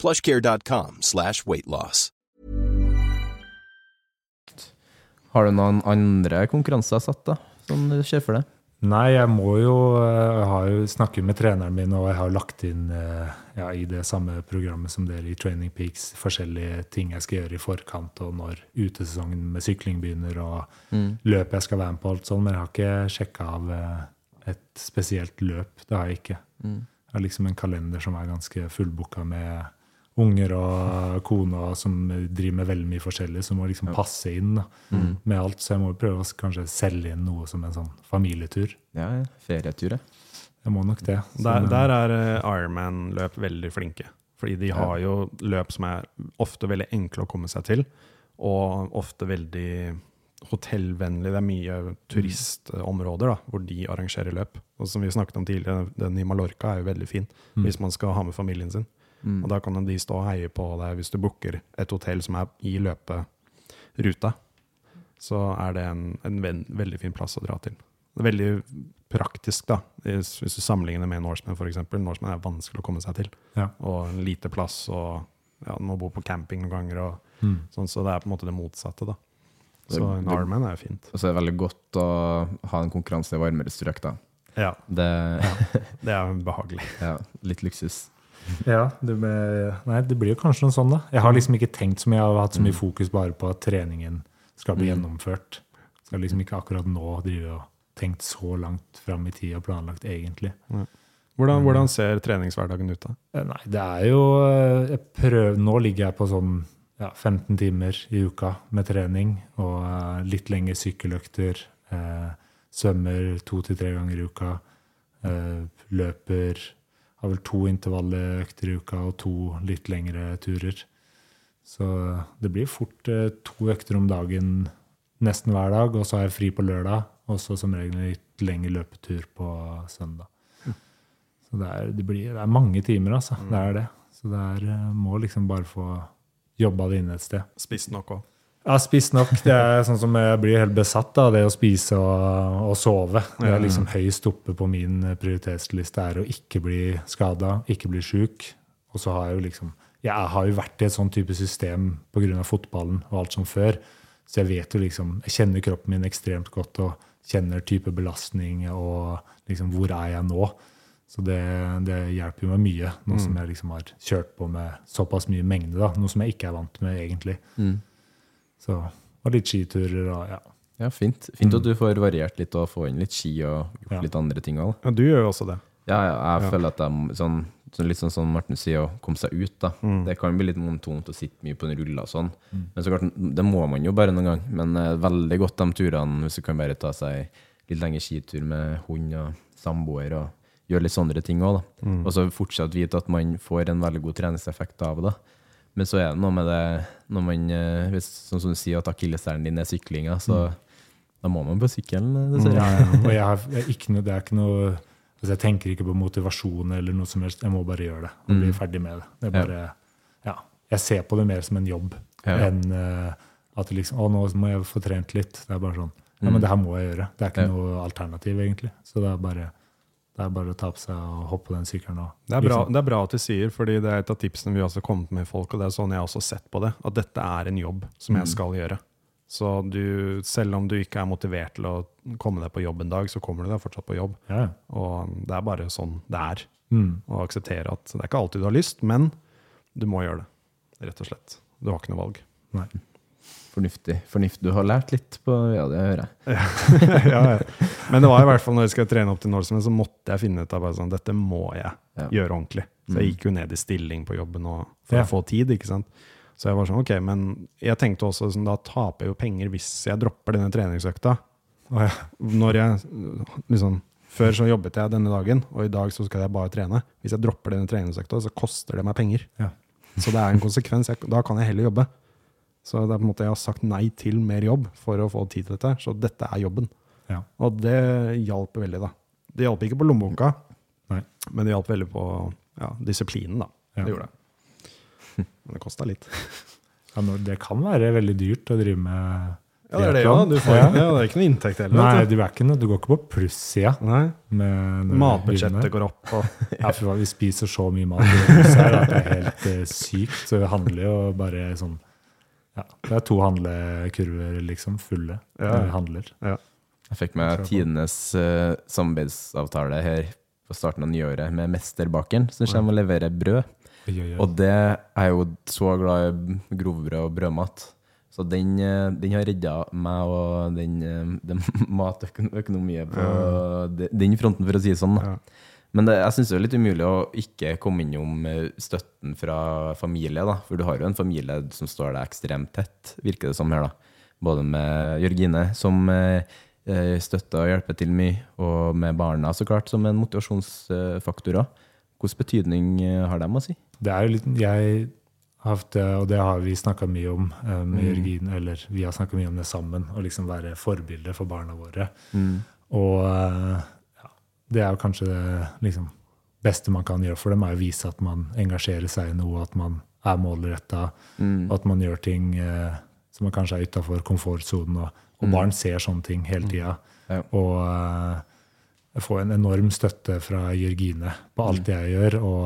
plushcare.com slash weightloss. Har du noen andre konkurranser satt, da? Som du ser for deg? Nei, jeg må jo eh, Jeg har jo snakket med treneren min, og jeg har lagt inn eh, ja, i det samme programmet som dere i Training Peaks forskjellige ting jeg skal gjøre i forkant, og når utesesongen med sykling begynner, og løpet jeg skal være med på, alt sånt, men jeg har ikke sjekka av eh, et spesielt løp. Det har jeg ikke. Jeg har liksom en kalender som er ganske fullbooka med unger og kona som driver med veldig mye forskjellig, som må liksom passe inn da, med alt. Så jeg må prøve å kanskje selge inn noe som en sånn familietur. Ja, ja. ferietur, ja. Jeg må nok det. Så, Der, der er eh, Ironman-løp veldig flinke. Fordi de har jo løp som er ofte veldig enkle å komme seg til, og ofte veldig hotellvennlig. Det er mye turistområder da, hvor de arrangerer løp. Og som vi snakket om tidligere, den i Mallorca er jo veldig fin hvis man skal ha med familien sin. Og da kan de stå og heie på deg hvis du booker et hotell som er i løperuta. Så er det en, en ven, veldig fin plass å dra til. Det er veldig praktisk, da, hvis du sammenligner med Norseman f.eks. Norseman er vanskelig å komme seg til. Ja. Og en lite plass, og ja, du må bo på camping noen ganger. Og, Mm. sånn, så det er på en måte det motsatte, da. Så Det- en Ironman er jo fint. Og så er det veldig godt å ha en konkurranse i varmere strøk, da. Ja, Det det er behagelig. ja, litt luksus. Ja, det, ble, nei, det blir jo kanskje noe sånn, da. Jeg har liksom ikke tenkt så mye. Jeg har hatt så mye fokus bare på at treningen skal bli gjennomført. Skal liksom ikke akkurat nå drive og tenkt så langt fram i tid og planlagt, egentlig. Hvordan, hvordan ser treningshverdagen ut, da? Eh, Nei, det er jo eh, jeg prøver, Nå ligger jeg på sånn ja, 15 timer i uka med trening og eh, litt lengre sykkeløkter. Eh, svømmer to til tre ganger i uka. Eh, løper Har vel to intervalløkter i uka og to litt lengre turer. Så det blir fort eh, to økter om dagen nesten hver dag, og så har jeg fri på lørdag. Og så som regel litt lengre løpetur på søndag. Så det er, det blir, det er mange timer, altså. Det er det. Så det er, eh, må liksom bare få jobba det inn et sted. Spist nok òg. Ja, spist nok. Det er sånn som jeg blir helt besatt av det å spise og, og sove. Det er liksom høyest oppe på min prioritetsliste er å ikke bli skada, ikke bli sjuk. Og så har jeg jo liksom Jeg har jo vært i et sånn type system pga. fotballen og alt som før. Så jeg vet jo liksom Jeg kjenner kroppen min ekstremt godt og kjenner type belastning og liksom hvor er jeg nå. Så det, det hjelper jo meg mye, nå som jeg liksom har kjørt på med såpass mye mengde. da, Noe som jeg ikke er vant med, egentlig. Så, og litt skiturer og ja. Ja, fint. Fint at du får variert litt og få inn litt ski og gjort Ja. litt andre ting òg. Ja, du gjør jo også det. Ja, ja, jeg Ja. føler at de, sånn, sånn, litt sånn som Martin sier, å komme seg ut. da. Mm. Det kan bli litt monotont å sitte mye på en rulle og sånn. Men så klart, det må man jo bare noen gang. Men eh, veldig godt de turene hvis du kan bare ta seg litt lengre skitur med hund og samboer og gjøre litt sånne ting òg. Mm. Og så fortsatt vite at man får en veldig god treningseffekt av det. Men så er det noe med det når man, eh, hvis, sånn som du sier, at akilleshælen din er syklinga, så da må man på sykkelen, eh, dessverre. Ja, ja. Og jeg har, jeg, ikke noe, det er ikke noe altså Jeg tenker ikke på motivasjon eller noe som helst. Jeg må bare gjøre det og bli ferdig med det. det bare, ja. Jeg ser på det mer som en jobb enn uh, at det liksom, å, nå må jeg få trent litt. Det er bare sånn Ja, men det her må jeg gjøre. Det er ikke noe alternativ, egentlig. Så det er bare, det er bare å ta på seg og hoppe på den sykkelen. Og, Det er, bra, liksom- det er bra at du sier, fordi det er et av tipsene vi har kommet med folk, og det er sånn jeg har også sett på det, at dette er en jobb som jeg skal gjøre. Så du, selv om du ikke er motivert til å komme deg på jobb en dag, så kommer du deg fortsatt på jobb. ja, ja. Og det er bare sånn det er. Mm. Å akseptere at det er ikke alltid du har lyst, men du må gjøre det. Rett og slett. Du har ikke noe valg. Nei. Fornuftig. Fornuftig. Du har lært litt på Ja, det hører jeg. ja, ja. Men det var i hvert fall når jeg skulle trene opp til Norseman, så måtte jeg finne ut av sånn, dette må jeg gjøre ordentlig. Så jeg gikk jo ned i stilling på jobben og, for å få tid. ikke sant? Så jeg var sånn, ok, men jeg tenkte også sånn, da taper jeg jo penger hvis jeg dropper denne treningsøkta. Og jeg, Når jeg, liksom, Før så jobbet jeg denne dagen, og i dag så skal jeg bare trene. Hvis jeg dropper denne treningsøkta, så koster det meg penger. Ja. Så det er en konsekvens. Jeg, da kan jeg heller jobbe. Så det er på en måte jeg har sagt nei til mer jobb for å få tid til dette. Så dette er jobben. Ja. Og det hjalp veldig, da. Det hjalp ikke på lommeboka, Nei. men det hjalp veldig på ja, disiplinen, da. Ja. Det gjorde det. Men det kosta litt. Ja, det kan være veldig dyrt å drive med Ja, det er det, ja. Du får, Ja. ja. det er ikke noe inntekt heller. Nei, du. er ikke noe, du går ikke på plussida. Matbudsjettet går opp. Og, Ja, for vi spiser så mye mat i huset her at det er helt uh, sykt. Så det handler jo bare sånn Ja, det er to handlekurver, liksom, fulle. Ja. Vi handler. Jeg fikk med tidenes uh, samarbeidsavtale her på starten av nyåret med Mesterbakeren, som kommer og leverer brød. Oi, oi, oi. Og det er jo så glad i grovbrød og brødmat. Så den, eh, den har redda meg og den, eh, den matøkonomien på de- den fronten, for å si det sånn. Ja. Men det, jeg syns det er litt umulig å ikke komme innom eh, støtten fra familie. da, For du har jo en familie som står deg ekstremt tett, virker det som her. da. Både med Jørgine, som eh, eh, støtter og hjelper til mye, og med barna, så klart, som en motivasjonsfaktor. òg. Hvilken betydning har de å si? Det er jo litt Jeg det, og det har vi snakka mye om med Jørgine, eller vi har snakka mye om det sammen, å liksom være forbilde for barna våre. Og eh, ja, det er jo kanskje det liksom beste man kan gjøre for dem, er å vise at man engasjerer seg i noe, at man er målretta, og at man gjør ting eh, som man kanskje er utafor komfortsonen. Og, og barn ser sånne ting hele tida. Ja. Og eh, jeg får en enorm støtte fra Jørgine på alt det jeg gjør. Og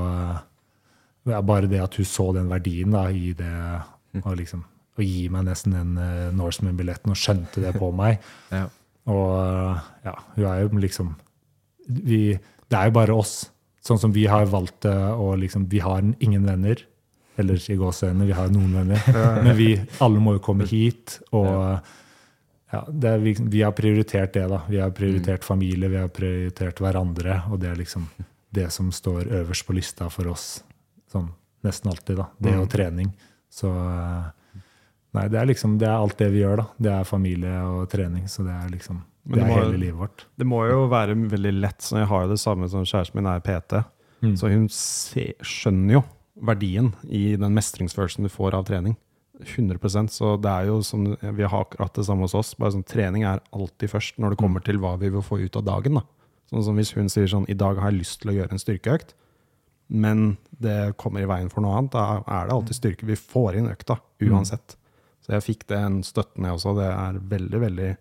eh, bare det at hun så den verdien da, i det og liksom, å gi meg nesten den uh, Norseman-billetten og skjønte det på meg. Ja. Og eh, ja, hun er jo liksom vi, Det er jo bare oss. Sånn som vi har valgt det, og liksom Vi har ingen venner. Eller i gåseøynene, vi har noen venner. Men vi alle må jo komme hit. Og ja, er, vi, vi har prioritert det, da. Vi har prioritert familie, vi har prioritert hverandre. Og det er liksom det som står øverst på lista for oss sånn nesten alltid. da. Det og trening. Så eh, Nei, det er liksom det er alt det vi gjør, da. Det er familie og trening. Så det er liksom Men det det må- hele livet vårt. Det må jo være veldig lett, så jeg har jo det samme som kjæresten min er PT. Mm. Så hun se, skjønner jo verdien i den mestringsfølelsen du får av trening. 100% Så det er jo som Vi har akkurat det samme hos oss. Bare sånn, Trening er alltid først når det kommer Mm. til hva vi vil få ut av dagen. da. Sånn som Hvis hun sier sånn I dag har jeg lyst til å gjøre en styrkeøkt, men det kommer i veien for noe annet, da er det alltid styrke. Vi får inn økta uansett. Så jeg fikk den støtten, jeg også. Det er veldig, veldig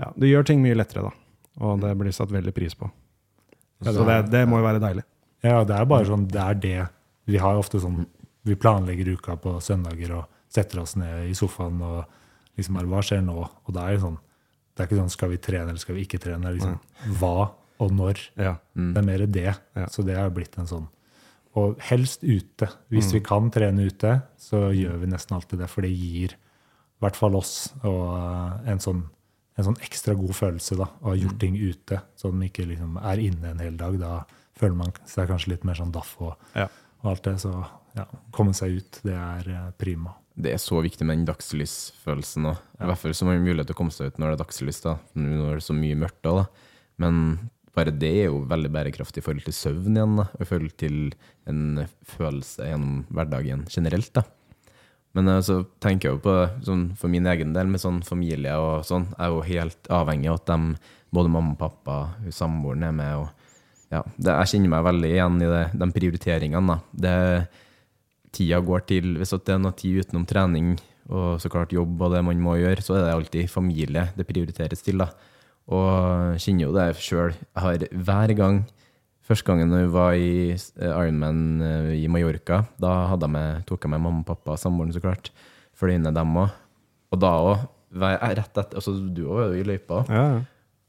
ja, Det gjør ting mye lettere, da. Og det blir satt veldig pris på. Ja, Så det, det må jo være deilig. Ja, det er bare sånn, det er det. Vi har ofte sånn, vi planlegger uka på søndager og setter oss ned i sofaen og liksom hva skjer nå? Og det er jo sånn, det er ikke sånn, skal vi trene eller skal vi ikke trene? Det er liksom, hva og når? Ja. Det er mer det. Ja. Så det har blitt en sånn. Og helst ute. Hvis vi kan trene ute, så gjør vi nesten alltid det, for det gir i hvert fall oss og en sånn, en sånn ekstra god følelse da, å ha gjort ting ute, så de ikke liksom er inne en hel dag. Da føler man seg kanskje litt mer sånn daff og, Ja. og alt det. Så ja, komme seg ut, det er eh, prima. Det er så viktig med den dagslysfølelsen. òg. I hvert fall så mange muligheter mulighet til å komme seg ut når det er dagslys. da. Når det er så mye mørkt da, da. Men bare det er jo veldig bærekraftig i forhold til søvn igjen. da. I forhold til en følelse gjennom hverdagen generelt. da. Men eh, så tenker jeg jo på sånn for min egen del, med sånn familie og sånn, jeg er jo helt avhengig av at de, både mamma og pappa, hun samboeren er med. og ja, det, Jeg kjenner meg veldig igjen i det, de prioriteringene. da. Det, tida går til Hvis det er noe tid utenom trening og så klart jobb og det man må gjøre, så er det alltid familie det prioriteres til. da. Og jeg kjenner jo det sjøl. Hver gang Første gangen vi var i eh, Ironman eh, i Mallorca, da jeg med, tok jeg med mamma og pappa og samboeren, så klart. Fløy ned dem òg. Og da òg, rett etter altså Du òg var jo i løypa. Ja.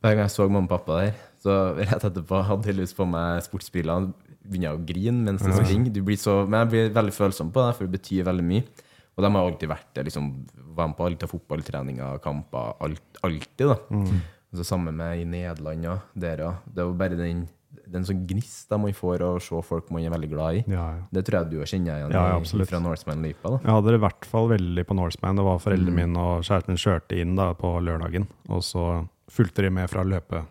Hver gang jeg så mamma og pappa der, så rett etterpå hadde jeg lyst på meg sportsbrillene. Begynner å grine mens jeg springer. Du blir men jeg blir veldig følsom på det, for det betyr veldig mye. Og de har alltid vært det. liksom, Var med på alt av fotballtreninger, kamper. Alt, alltid. da. Og så Sammen med i Nederland og der òg. Det var bare den, den sånn gnist man får av å se folk man er veldig glad i. Ja, ja. Det tror jeg du kjenner igjen Ja, i- fra Norseman Løypa. Jeg hadde det i hvert fall veldig på Norseman. Det var foreldrene mine og kjæresten min kjørte inn da på lørdagen, og så fulgte de med fra løpe,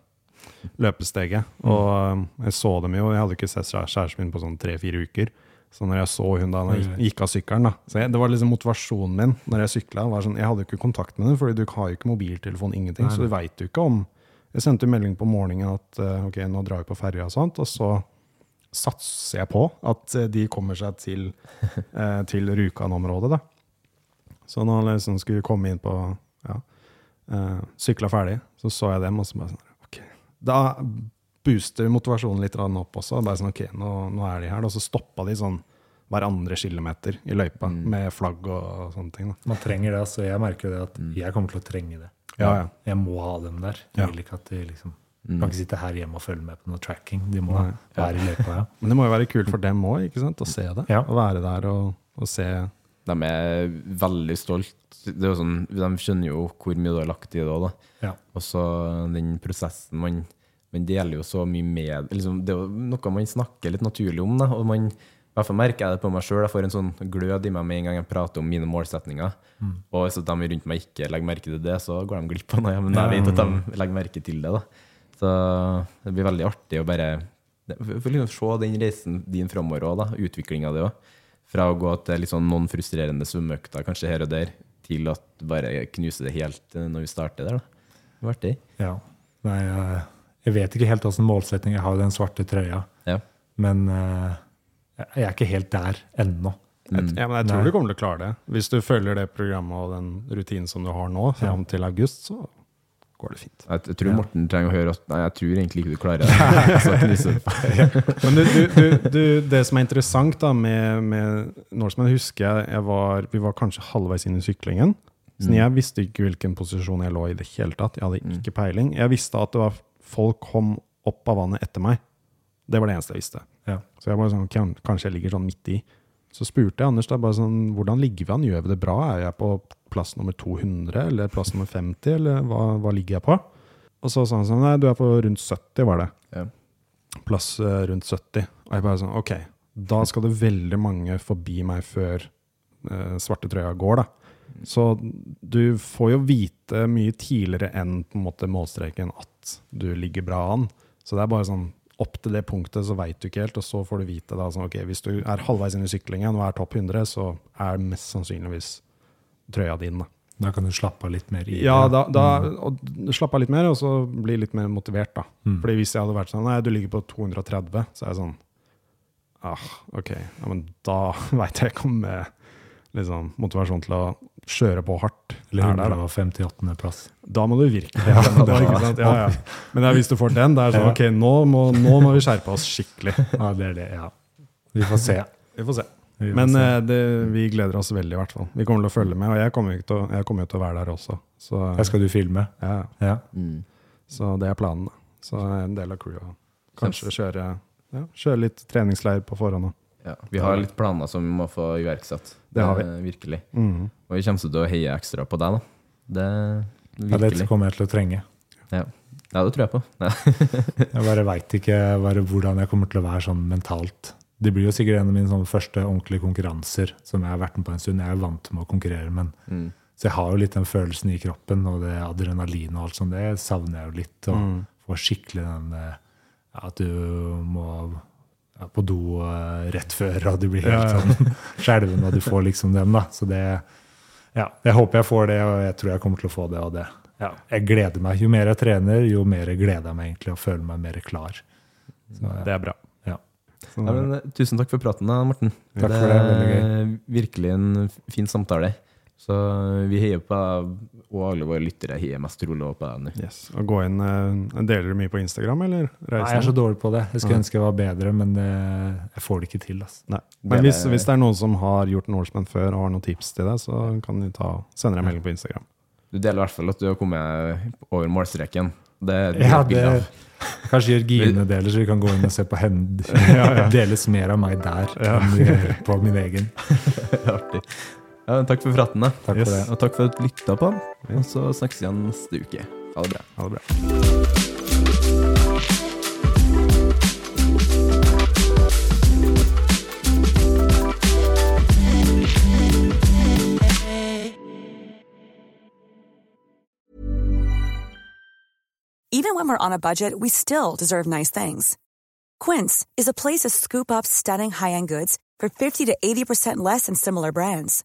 løpesteget. Og um, jeg så dem jo, jeg hadde ikke sett kjæ- kjæresten min på sånn tre-fire uker. Så når jeg så hun da når jeg gikk av sykkelen da, så jeg, Det var liksom motivasjonen min når jeg sykla. Sånn, jeg hadde jo ikke kontakt med henne, fordi du har jo ikke mobiltelefon, ingenting. Så du veit jo ikke om Jeg sendte melding på morgenen at eh, ok, nå drar vi på ferja og sånt, og så satser jeg på at eh, de kommer seg til, eh, til Rjukan-området. Så når jeg liksom skulle komme inn på ja, eh, Sykla ferdig, så så jeg dem, og så bare sånn Ok. Da booster motivasjonen litt opp også. Bare sånn, ok, nå, nå er de her. Og så stoppa de sånn hver andre kilometer i løypa med flagg og, sånne ting. da. Man trenger det. altså Jeg merker det at jeg kommer til å trenge det. Ja, ja. Jeg må ha dem der. Jeg vil ikke at de liksom Kan ikke sitte her hjemme og følge med på noe tracking. De må Nei. være i løypa. Ja. Men det må jo være kult for dem òg, å se det. Ja. Å være der og, og se De er veldig stolt. Er sånn, de skjønner jo hvor mye du har lagt i det òg, da. Ja. Og så den prosessen man, man deler jo så mye med liksom, Det er jo noe man snakker litt naturlig om. Da, og man, hvert fall merker jeg det på meg sjøl. Jeg får en sånn glød i meg med en gang jeg prater om mine målsetninger. Og hvis de rundt meg ikke legger merke til det, så går de glipp av noe. Men jeg vet at de legger merke til det. da. Så det blir veldig artig å bare for liksom se den reisen din framover òg, utviklinga di òg. Fra å gå til litt sånn noen frustrerende svømmeøkter kanskje her og der, til at bare knuse det helt eh, når vi starter der. da. Det var artig. Ja. Nei, jeg, vet ikke helt hvilken målsetting Jeg har i den svarte trøya. Ja. Men eh, jeg er ikke helt der ennå. Mm. Ja, men jeg tror Nei. du kommer til å klare det. Hvis du følger det programmet og den rutinen som du har nå, fram til august, så går det fint. Jeg, tror Morten trenger å høre at Nei, jeg tror egentlig ikke du klarer det. Men du, du, du, du, det som er interessant da med, med Norseman, husker jeg, jeg var, vi var kanskje halvveis inn i syklingen. Så Mm. jeg visste ikke hvilken posisjon jeg lå i det hele tatt. Jeg hadde ikke peiling. Jeg visste at det var folk kom opp av vannet etter meg. Det var det eneste jeg visste. Ja. Så jeg bare sånn, kan, kanskje jeg ligger sånn midt i. Så spurte jeg Anders da bare sånn, hvordan ligger vi an? Gjør vi det bra? Er jeg på plass nummer 200 eller plass nummer 50, eller hva, hva ligger jeg på? Og så sa han sånn, nei, du er på rundt 70 var det. Ja. Plass eh, rundt 70. Og jeg bare sånn, ok, da skal det veldig mange forbi meg før eh, svarte trøya går da. Så du får jo vite mye tidligere enn på en måte målstreken at du ligger bra an. Så det er bare sånn, opp til det punktet så vet du ikke helt, og så får du vite da, sånn, okay, hvis du er halvveis inn i syklingen og er topp 100, så er mest sannsynligvis trøya din da. Da kan du slappe av litt mer i Ja, da, da og slappe av litt mer, og så bli litt mer motivert, da. Mm. Fordi hvis jeg hadde vært sånn Nei, du ligger på 230, så er jeg sånn Ah, ok. Ja, men da veit jeg ikke om jeg liksom, motivasjon til å kjøre på hardt Eller er der, da. 158. plass. Da må du virkelig ja, da, ikke sant? Ja, ja. Men det er hvis du får den, det er sånn Ok, nå må, nå må vi skjerpe oss skikkelig. Ja, det er det, ja. Vi får se. Vi får se. Vi får Men se. eh, det, vi gleder oss veldig, i hvert fall. Vi kommer til å følge med, og jeg kommer til, å- jeg kommer til å være der også. Så, Her skal du filme. ja, Ja. Mm. så det er planen. Så en del av crewet. Kanskje kjøre, ja, kjøre litt treningsleir på forhånd òg. Ja. Vi har litt planer som vi må få iverksatt. Det har vi. Eh, Virkelig. Mhm. Og vi kommer til å heie ekstra på deg, da. Det ja, det kommer jeg til å trenge. Ja, ja det tror jeg på. Jeg bare veit ikke bare hvordan jeg kommer til å være sånn mentalt. Det blir jo sikkert en av mine sånne første ordentlige konkurranser som jeg har vært med på en stund. Jeg er vant med å konkurrere, men Mm. så jeg har jo litt den følelsen i kroppen, og det adrenalin og alt sånt, det savner jeg jo litt. Og Mm. får skikkelig den eh, ja, at du må på do eh, rett før, og du blir helt Ja, ja. sånn skjelven, og du får liksom den, da. Så det Ja, jeg håper jeg får det, og jeg tror jeg kommer til å få det. Og det. Ja, jeg gleder meg. Jo mer jeg trener, jo mer jeg gleder jeg meg egentlig og føler meg mer klar. Så, ja. Det er bra. Ja. Så, Ja, men, eh, tusen takk for praten, da, Morten. Takk for det, veldig er virkelig en fin samtale. Så vi heier på deg, og alle våre lyttere heier mest trolig på deg nå. yes. Og gå inn, eh, Deler du mye på Instagram, eller? Nei, jeg er så dårlig på det. Jeg skulle Ja. ønske jeg var bedre, men det, jeg får det ikke til. Altså. Nei. Det Men er- hvis, hvis det er noen som har gjort Norseman før og har noen tips til deg, så kan du ta, sende deg en melding på Instagram. Du deler i hvert fall at du har kommet over målstreken. Det, det Ja, det, kanskje Jørgine deler, så vi kan gå inn og se på henne. Deles mer av meg der enn på min egen. Det artig. Ja, takk for praten, da. Takk Yes. for det. Og takk for at du lytta på. Og så snakkes vi igjen neste uke. Ha det bra. Ha det bra. Even when we're on a budget, we still deserve nice things. Quince is a place to scoop up stunning high-end goods for 50 to 80% less than similar brands.